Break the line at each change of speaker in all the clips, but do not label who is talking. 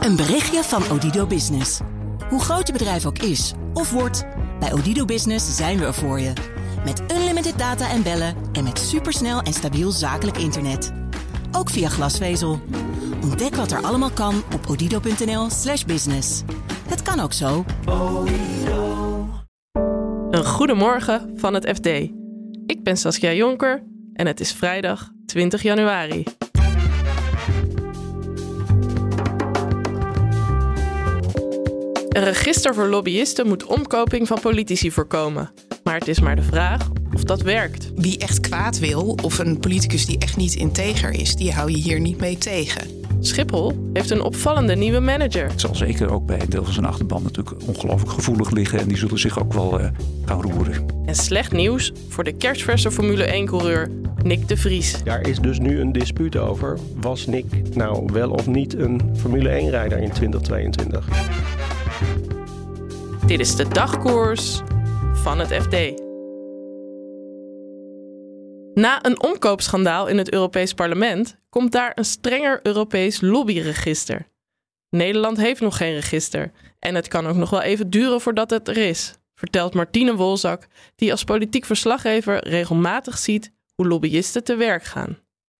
Een berichtje van Odido Business. Hoe groot je bedrijf ook is of wordt, bij Odido Business zijn we er voor je. Met unlimited data en bellen en met supersnel en stabiel zakelijk internet. Ook via glasvezel. Ontdek wat er allemaal kan op odido.nl/slash business. Het kan ook zo.
Een goedemorgen van het FD. Ik ben Saskia Jonker en het is vrijdag 20 januari. Een register voor lobbyisten moet omkoping van politici voorkomen. Maar het is maar de vraag of dat werkt.
Wie echt kwaad wil, of een politicus die echt niet integer is, die hou je hier niet mee tegen.
Schiphol heeft een opvallende nieuwe manager.
Het zal zeker ook bij een deel van zijn achterban natuurlijk ongelooflijk gevoelig liggen. En die zullen zich ook wel uh, gaan roeren.
En slecht nieuws voor de kerstverse Formule 1-coureur Nick de Vries.
Daar is dus nu een dispuut over. Was Nick nou wel of niet een Formule 1-rijder in 2022?
Dit is de dagkoers van het FD. Na een omkoopschandaal in het Europees Parlement komt daar een strenger Europees lobbyregister. Nederland heeft nog geen register en het kan ook nog wel even duren voordat het er is, vertelt Martine Wolzak, die als politiek verslaggever regelmatig ziet hoe lobbyisten te werk gaan.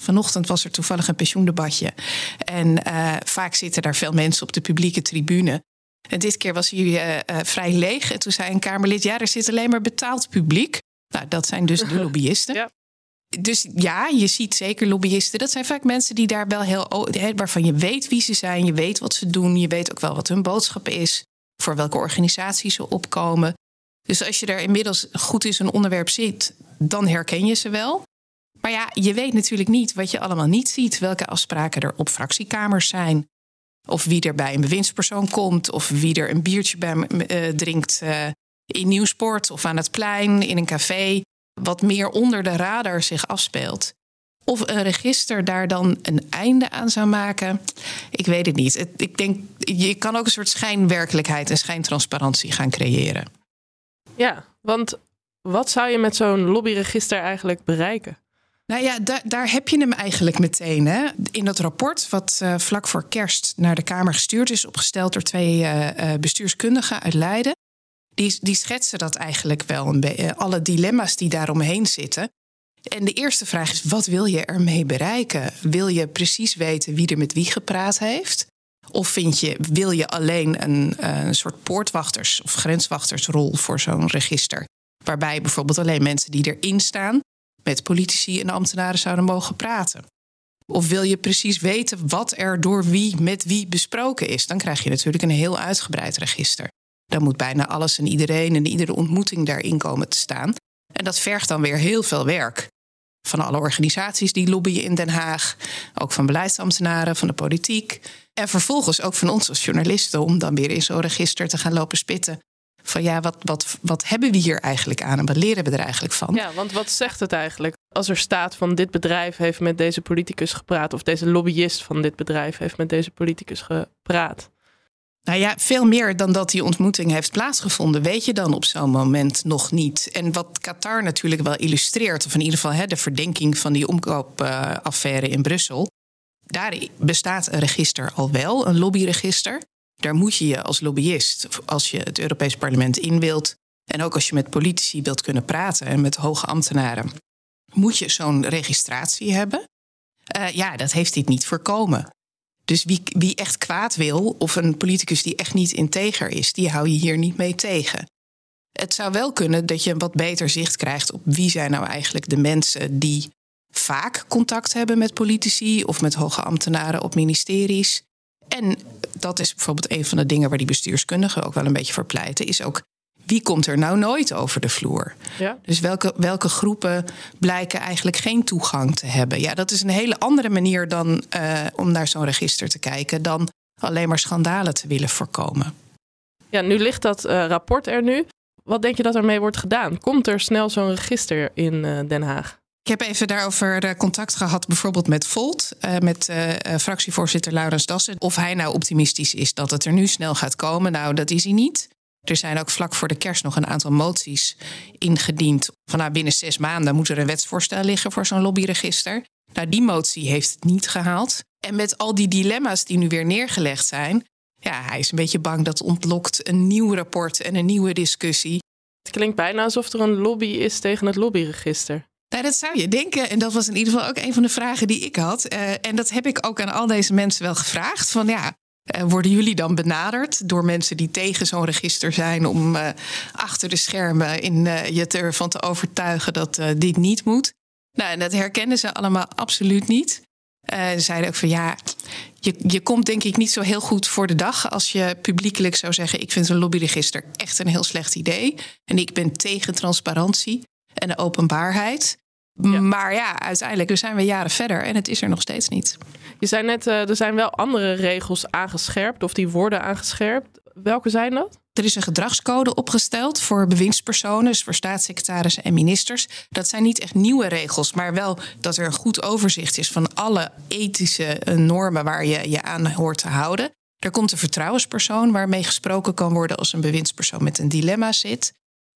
Vanochtend was er toevallig een pensioendebatje. En uh, vaak zitten daar veel mensen op de publieke tribune. En dit keer was hij uh, uh, vrij leeg. En toen zei een Kamerlid: Ja, er zit alleen maar betaald publiek. Nou, dat zijn dus de lobbyisten. Ja. Dus ja, je ziet zeker lobbyisten. Dat zijn vaak mensen die daar wel heel. waarvan je weet wie ze zijn, je weet wat ze doen, je weet ook wel wat hun boodschap is, voor welke organisatie ze opkomen. Dus als je daar inmiddels goed in zo'n onderwerp zit, dan herken je ze wel. Maar ja, je weet natuurlijk niet wat je allemaal niet ziet, welke afspraken er op fractiekamers zijn. Of wie er bij een bewindspersoon komt, of wie er een biertje bij uh, drinkt uh, in Nieuwsport of aan het plein, in een café. Wat meer onder de radar zich afspeelt. Of een register daar dan een einde aan zou maken, ik weet het niet. Ik denk, je kan ook een soort schijnwerkelijkheid en schijntransparantie gaan creëren.
Ja, want wat zou je met zo'n lobbyregister eigenlijk bereiken?
Nou ja, daar, heb je hem eigenlijk meteen. Hè? In dat rapport, wat uh, vlak voor kerst naar de Kamer gestuurd is, opgesteld door twee uh, bestuurskundigen uit Leiden. Die, die schetsen dat eigenlijk wel, alle dilemma's die daaromheen zitten. En de eerste vraag is: wat wil je ermee bereiken? Wil je precies weten wie er met wie gepraat heeft? Of vind je, wil je alleen een, een soort poortwachters- of grenswachtersrol voor zo'n register? Waarbij bijvoorbeeld alleen mensen die erin staan met politici en ambtenaren zouden mogen praten? Of wil je precies weten wat er door wie met wie besproken is? Dan krijg je natuurlijk een heel uitgebreid register. Dan moet bijna alles en iedereen en iedere ontmoeting daarin komen te staan. En dat vergt dan weer heel veel werk. Van alle organisaties die lobbyen in Den Haag, ook van beleidsambtenaren, van de politiek. En vervolgens ook van ons als journalisten om dan weer in zo'n register te gaan lopen spitten van ja, wat, wat, wat hebben we hier eigenlijk aan en wat leren we er eigenlijk van?
Ja, want wat zegt het eigenlijk? Als er staat van dit bedrijf heeft met deze politicus gepraat, of deze lobbyist van dit bedrijf heeft met deze politicus gepraat.
Nou ja, veel meer dan dat die ontmoeting heeft plaatsgevonden, weet je dan op zo'n moment nog niet. En wat Qatar natuurlijk wel illustreert, of in ieder geval hè, de verdenking van die omkoopaffaire in Brussel, daar bestaat een register al wel, een lobbyregister. Daar moet je je als lobbyist, als je het Europees Parlement in wilt, en ook als je met politici wilt kunnen praten en met hoge ambtenaren, moet je zo'n registratie hebben. Uh, ja, dat heeft dit niet voorkomen. Dus wie, wie echt kwaad wil, of een politicus die echt niet integer is, die hou je hier niet mee tegen. Het zou wel kunnen dat je een wat beter zicht krijgt op wie zijn nou eigenlijk de mensen die vaak contact hebben met politici of met hoge ambtenaren op ministeries. En dat is bijvoorbeeld een van de dingen waar die bestuurskundigen ook wel een beetje voor pleiten, is ook wie komt er nou nooit over de vloer? Ja. Dus welke, welke groepen blijken eigenlijk geen toegang te hebben? Ja, dat is een hele andere manier dan uh, om naar zo'n register te kijken, dan alleen maar schandalen te willen voorkomen.
Ja, nu ligt dat uh, rapport er nu. Wat denk je dat ermee wordt gedaan? Komt er snel zo'n register in uh, Den Haag?
Ik heb even daarover contact gehad, bijvoorbeeld met Volt, uh, met uh, fractievoorzitter Laurens Dassen. Of hij nou optimistisch is dat het er nu snel gaat komen. Nou, dat is hij niet. Er zijn ook vlak voor de kerst nog een aantal moties ingediend. Van nou, binnen zes maanden moet er een wetsvoorstel liggen voor zo'n lobbyregister. Nou, die motie heeft het niet gehaald. En met al die dilemma's die nu weer neergelegd zijn, ja, hij is een beetje bang dat ontlokt een nieuw rapport en een nieuwe discussie.
Het klinkt bijna alsof er een lobby is tegen het lobbyregister.
Nou, dat zou je denken. En dat was in ieder geval ook een van de vragen die ik had. Uh, en dat heb ik ook aan al deze mensen wel gevraagd. Van ja, uh, worden jullie dan benaderd door mensen die tegen zo'n register zijn om uh, achter de schermen in je ervan te overtuigen dat dit niet moet? Nou, en dat herkennen ze allemaal absoluut niet. ze zeiden ook van ja, je, je komt denk ik niet zo heel goed voor de dag als je publiekelijk zou zeggen: Ik vind een lobbyregister echt een heel slecht idee. En ik ben tegen transparantie en de openbaarheid. Maar ja, uiteindelijk, we zijn we jaren verder en het is er nog steeds niet.
Je zei net, uh, er zijn wel andere regels aangescherpt of die worden aangescherpt. Welke zijn dat?
Er is een gedragscode opgesteld voor bewindspersonen, dus voor staatssecretarissen en ministers. Dat zijn niet echt nieuwe regels, maar wel dat er een goed overzicht is van alle ethische eh, normen waar je je aan hoort te houden. Er komt een vertrouwenspersoon waarmee gesproken kan worden als een bewindspersoon met een dilemma zit.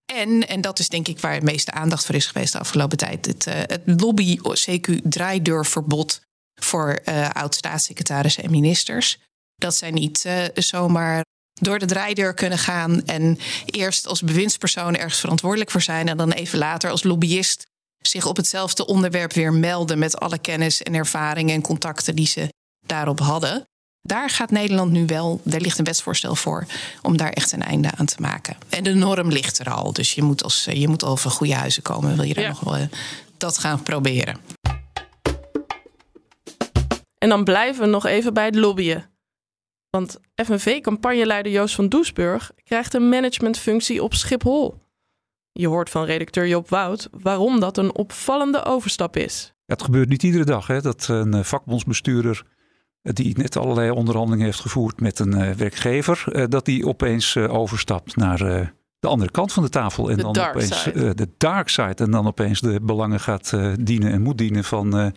En, en dat is denk ik waar het meeste aandacht voor is geweest de afgelopen tijd. Het, uh, het lobby-CQ-draaideurverbod voor uh, oud-staatssecretarissen en ministers. Dat zij niet uh, zomaar door de draaideur kunnen gaan en eerst als bewindspersoon ergens verantwoordelijk voor zijn en dan even later als lobbyist zich op hetzelfde onderwerp weer melden met alle kennis en ervaringen en contacten die ze daarop hadden. Daar gaat Nederland nu wel, er ligt een wetsvoorstel voor om daar echt een einde aan te maken. En de norm ligt er al, dus je moet, als, je moet al van goede huizen komen. Wil je daar ja. nog wel eh, dat gaan proberen?
En dan blijven we nog even bij het lobbyen. Want FNV-campagneleider Joost van Doesburg krijgt een managementfunctie op Schiphol. Je hoort van redacteur Joop Wout waarom dat een opvallende overstap is.
het gebeurt niet iedere dag hè, dat een eh, vakbondsbestuurder die net allerlei onderhandelingen heeft gevoerd met een uh, werkgever, uh, dat die opeens uh, overstapt naar de andere kant van de tafel. En
de
dan opeens de dark side. En dan opeens de belangen gaat dienen en moet dienen van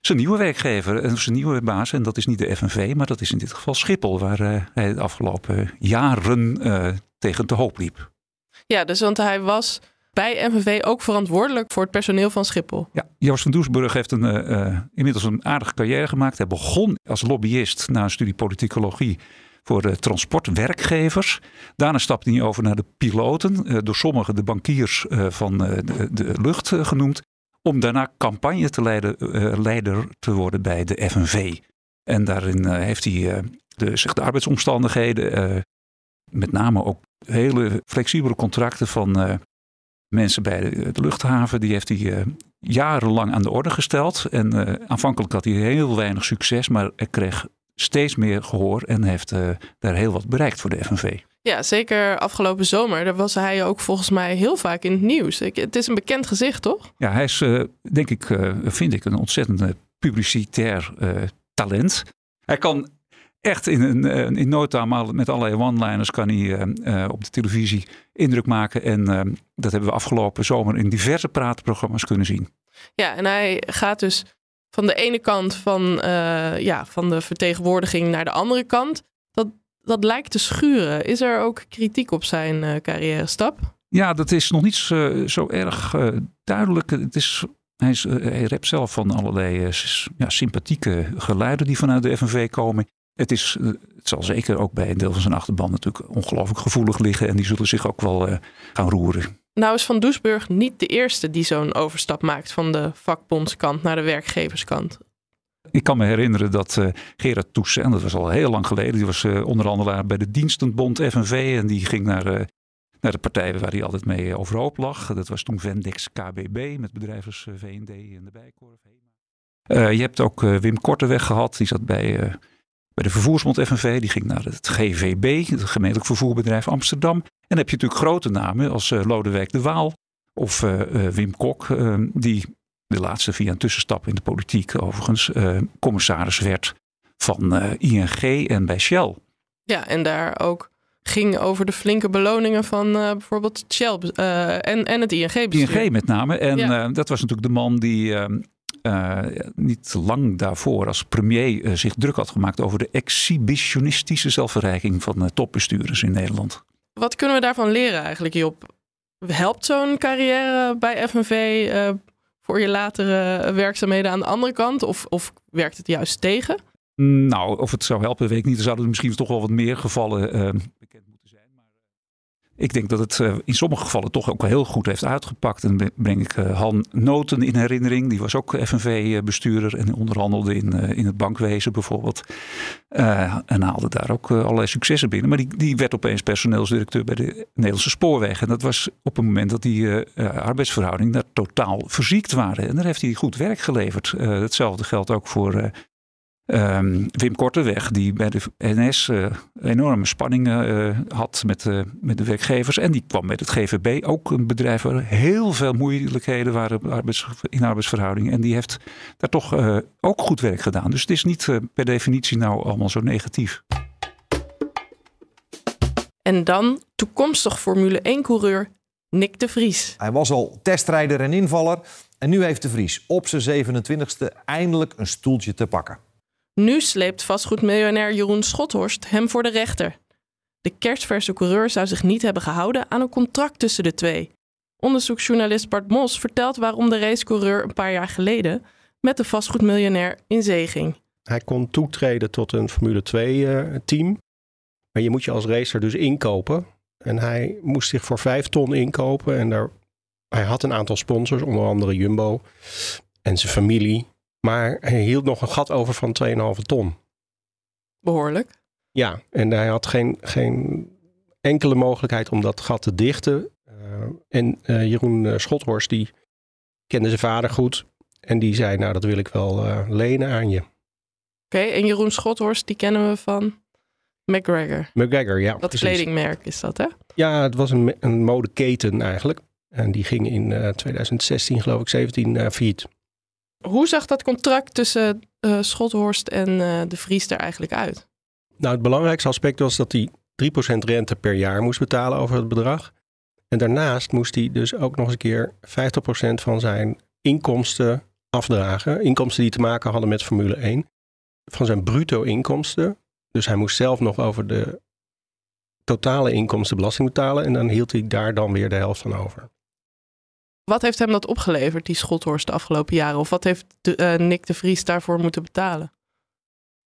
zijn nieuwe werkgever en zijn nieuwe baas. En dat is niet de FNV, maar dat is in dit geval Schiphol, waar hij de afgelopen jaren tegen te hoop liep.
Ja, dus want hij was bij FNV ook verantwoordelijk voor het personeel van Schiphol.
Ja, Joost van Doesburg heeft een, uh, inmiddels een aardige carrière gemaakt. Hij begon als lobbyist na een studie politicologie voor de transportwerkgevers. Daarna stapte hij over naar de piloten, door sommigen de bankiers van de, de, lucht genoemd. Om daarna campagne te leiden, leider te worden bij de FNV. En daarin heeft hij de, de arbeidsomstandigheden, met name ook hele flexibele contracten van mensen bij de, luchthaven. Die heeft hij uh, jarenlang aan de orde gesteld. En uh, aanvankelijk had hij heel weinig succes, maar hij kreeg steeds meer gehoor en heeft uh, daar heel wat bereikt voor de FNV.
Ja, zeker afgelopen zomer. Daar was hij ook volgens mij heel vaak in het nieuws. Ik, het is een bekend gezicht, toch?
Ja, hij is, denk ik, vind ik, een ontzettend publicitair talent. Hij kan echt in, een, eh, in no time met allerlei one-liners kan hij uh, op de televisie indruk maken. En uh, dat hebben we afgelopen zomer in diverse praatprogramma's kunnen zien.
Ja, en hij gaat dus van de ene kant van, ja, van de vertegenwoordiging naar de andere kant. Dat, dat lijkt te schuren. Is er ook kritiek op zijn carrière stap?
Ja, dat is nog niet zo, zo erg duidelijk. Het is hij, is, hij rept zelf van allerlei ja, sympathieke geluiden die vanuit de FNV komen. Het, is, eh, het zal zeker ook bij een deel van zijn achterban natuurlijk ongelooflijk gevoelig liggen. En die zullen zich ook wel uh, gaan roeren.
Nou is Van Doesburg niet de eerste die zo'n overstap maakt van de vakbondskant naar de werkgeverskant.
Ik kan me herinneren dat uh, Gerard Toussaint, dat was al heel lang geleden, die was uh, onderhandelaar bij de Dienstenbond FNV. En die ging naar, uh, naar de partij waar hij altijd mee overhoop lag. Dat was toen Vendex KBB met bedrijvers VND en de Bijkorf. je hebt ook Wim Korteweg gehad, die zat bij bij de Vervoersbond FNV, die ging naar het GVB, het gemeentelijk vervoerbedrijf Amsterdam. En dan heb je natuurlijk grote namen als uh, Lodewijk de Waal of uh, uh, Wim Kok, die de laatste via een tussenstap in de politiek overigens commissaris werd van ING en bij Shell.
Ja, en daar ook ging over de flinke beloningen van bijvoorbeeld Shell en, en het ING-bestuur.
ING met name. En ja. dat was natuurlijk de man die uh, niet lang daarvoor als premier uh, zich druk had gemaakt over de exhibitionistische zelfverrijking van uh, topbestuurders in Nederland.
Wat kunnen we daarvan leren eigenlijk, Job? Helpt zo'n carrière bij FNV voor je latere werkzaamheden aan de andere kant? Of, of werkt het juist tegen?
Nou, of het zou helpen, weet ik niet. Er zouden misschien toch wel wat meer gevallen bekend ik denk dat het uh, in sommige gevallen toch ook heel goed heeft uitgepakt. En dan breng ik uh, Han Noten in herinnering. Die was ook FNV-bestuurder en onderhandelde in, in het bankwezen bijvoorbeeld. en haalde daar ook allerlei successen binnen. Maar die, die werd opeens personeelsdirecteur bij de Nederlandse Spoorwegen. En dat was op het moment dat die arbeidsverhoudingen daar totaal verziekt waren. En daar heeft hij goed werk geleverd. hetzelfde geldt ook voor Um, Wim Korteweg, die bij de NS uh, eh, enorme spanningen uh, had met, uh, met de werkgevers. En die kwam met het GVB, ook een bedrijf waar heel veel moeilijkheden waren arbeids, in arbeidsverhoudingen. En die heeft daar toch ook goed werk gedaan. Dus het is niet per definitie nou allemaal zo negatief.
En dan toekomstig Formule 1-coureur Nick de Vries.
Hij was al testrijder en invaller. En nu heeft de Vries op zijn 27e eindelijk een stoeltje te pakken.
Nu sleept vastgoedmiljonair Jeroen Schothorst hem voor de rechter. De kerstverse coureur zou zich niet hebben gehouden aan een contract tussen de twee. Onderzoeksjournalist Bart Mos vertelt waarom de racecoureur een paar jaar geleden met de vastgoedmiljonair in zee ging.
Hij kon toetreden tot een Formule 2-team. Eh, maar je moet je als racer dus inkopen. En hij moest zich voor vijf ton inkopen. En daar, hij had een aantal sponsors, onder andere Jumbo en zijn familie. Maar hij hield nog een gat over van 2,5 ton.
Behoorlijk.
Ja, en hij had geen, geen enkele mogelijkheid om dat gat te dichten. Uh, en uh, Jeroen uh, Schothorst, die kende zijn vader goed. En die zei, nou dat wil ik wel lenen aan je.
Oké, okay, en Jeroen Schothorst, die kennen we van McGregor.
McGregor, ja.
Dat precies. kledingmerk is dat, hè?
Ja, het was een, een modeketen eigenlijk. En die ging in 2016, geloof ik, 17 uh, failliet.
Hoe zag dat contract tussen uh, Schothorst en uh, de Vries er eigenlijk uit?
Nou, het belangrijkste aspect was dat hij 3% rente per jaar moest betalen over het bedrag. En daarnaast moest hij dus ook nog eens een keer 50% van zijn inkomsten afdragen. Inkomsten die te maken hadden met Formule 1. Van zijn bruto inkomsten. Dus hij moest zelf nog over de totale inkomsten belasting betalen. En dan hield hij daar dan weer de helft van over.
Wat heeft hem dat opgeleverd, die Schothorst, de afgelopen jaren? Of wat heeft de, uh, Nick de Vries daarvoor moeten betalen?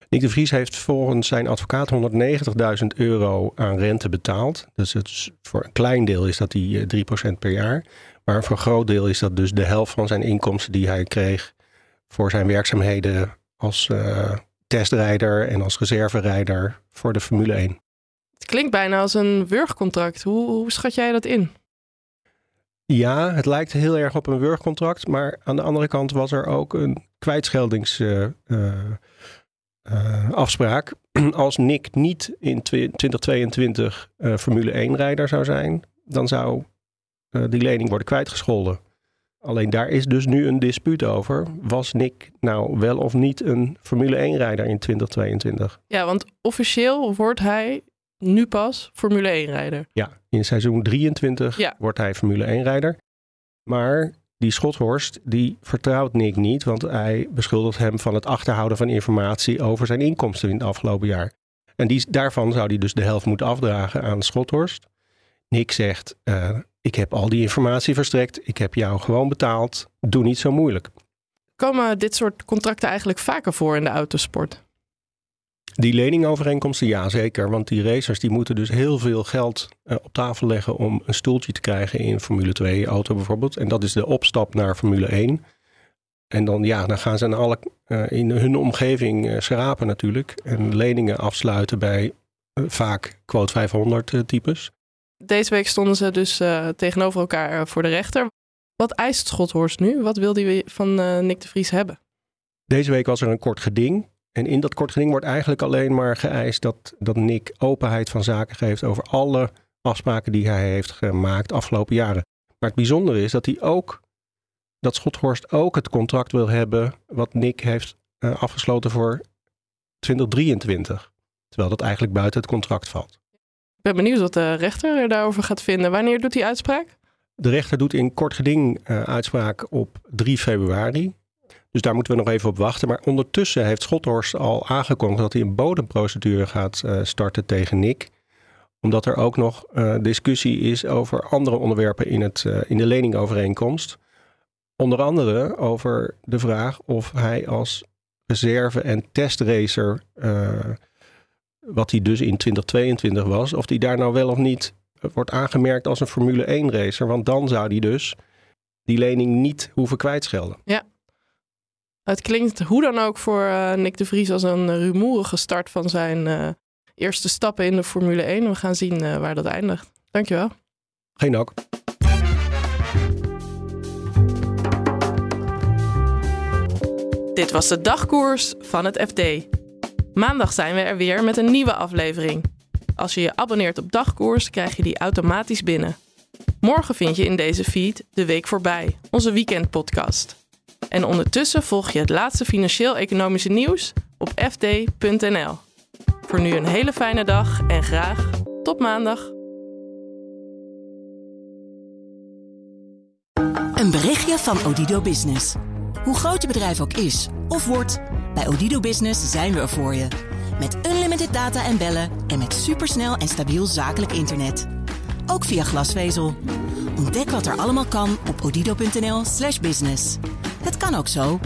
Nick de Vries heeft volgens zijn advocaat 190.000 euro aan rente betaald. Dus het voor een klein deel is dat die 3% eh, per jaar. Maar voor een groot deel is dat dus de helft van zijn inkomsten die hij kreeg voor zijn werkzaamheden als uh, testrijder en als reserverijder voor de Formule 1.
Het klinkt bijna als een wurgcontract. Hoe, hoe schat jij dat in?
Ja, het lijkt heel erg op een wurgcontract. Maar aan de andere kant was er ook een kwijtscheldingsafspraak. Uh, uh, Als Nick niet in 2022 uh, Formule 1-rijder zou zijn, dan zou eh, die lening worden kwijtgescholden. Alleen daar is dus nu een dispuut over. Was Nick nou wel of niet een Formule 1-rijder in 2022?
Ja, want officieel wordt hij nu pas Formule 1-rijder.
Ja, in seizoen 23 wordt hij Formule 1-rijder. Maar die Schothorst, die vertrouwt Nick niet, want hij beschuldigt hem van het achterhouden van informatie over zijn inkomsten in het afgelopen jaar. En die, daarvan zou hij dus de helft moeten afdragen aan Schothorst. Nick zegt, uh, ik heb al die informatie verstrekt, ik heb jou gewoon betaald, doe niet zo moeilijk.
Komen dit soort contracten eigenlijk vaker voor in de autosport?
Die leningovereenkomsten, ja zeker. Want die racers die moeten dus heel veel geld uh, op tafel leggen om een stoeltje te krijgen in Formule 2 auto bijvoorbeeld. En dat is de opstap naar Formule 1. En dan, ja, dan gaan ze aan alle, uh, in hun omgeving uh, schrapen natuurlijk. En leningen afsluiten bij vaak quote 500 types.
Deze week stonden ze dus tegenover elkaar voor de rechter. Wat eist Schothorst nu? Wat wil hij van Nick de Vries hebben?
Deze week was er een kort geding. En in dat kort geding wordt eigenlijk alleen maar geëist dat, dat Nick openheid van zaken geeft over alle afspraken die hij heeft gemaakt afgelopen jaren. Maar het bijzondere is dat hij ook, dat Schothorst ook het contract wil hebben wat Nick heeft uh, afgesloten voor 2023. Terwijl dat eigenlijk buiten het contract valt.
Ik ben benieuwd wat de rechter er daarover gaat vinden. Wanneer doet hij uitspraak?
De rechter doet in kort geding uh, uitspraak op 3 februari. Dus daar moeten we nog even op wachten. Maar ondertussen heeft Schothorst al aangekondigd dat hij een bodemprocedure gaat uh, starten tegen Nick. Omdat er ook nog uh, discussie is over andere onderwerpen in, het, uh, in de leningovereenkomst. Onder andere over de vraag of hij als reserve en testracer, wat hij dus in 2022 was, of die daar nou wel of niet wordt aangemerkt als een Formule 1 racer. Want dan zou die dus die lening niet hoeven kwijtschelden.
Ja. Het klinkt hoe dan ook voor uh, Nick de Vries als een rumoerige start van zijn uh, eerste stappen in de Formule 1. We gaan zien uh, waar dat eindigt. Dankjewel.
Geen dank.
Dit was de dagkoers van het FD. Maandag zijn we er weer met een nieuwe aflevering. Als je je abonneert op dagkoers, krijg je die automatisch binnen. Morgen vind je in deze feed De Week Voorbij, onze weekendpodcast. En ondertussen volg je het laatste financieel-economische nieuws op fd.nl. Voor nu een hele fijne dag en graag tot maandag.
Een berichtje van Odido Business. Hoe groot je bedrijf ook is of wordt, bij Odido Business zijn we er voor je. Met unlimited data en bellen en met supersnel en stabiel zakelijk internet. Ook via glasvezel. Ontdek wat er allemaal kan op odido.nl/slash business. Het kan ook zo.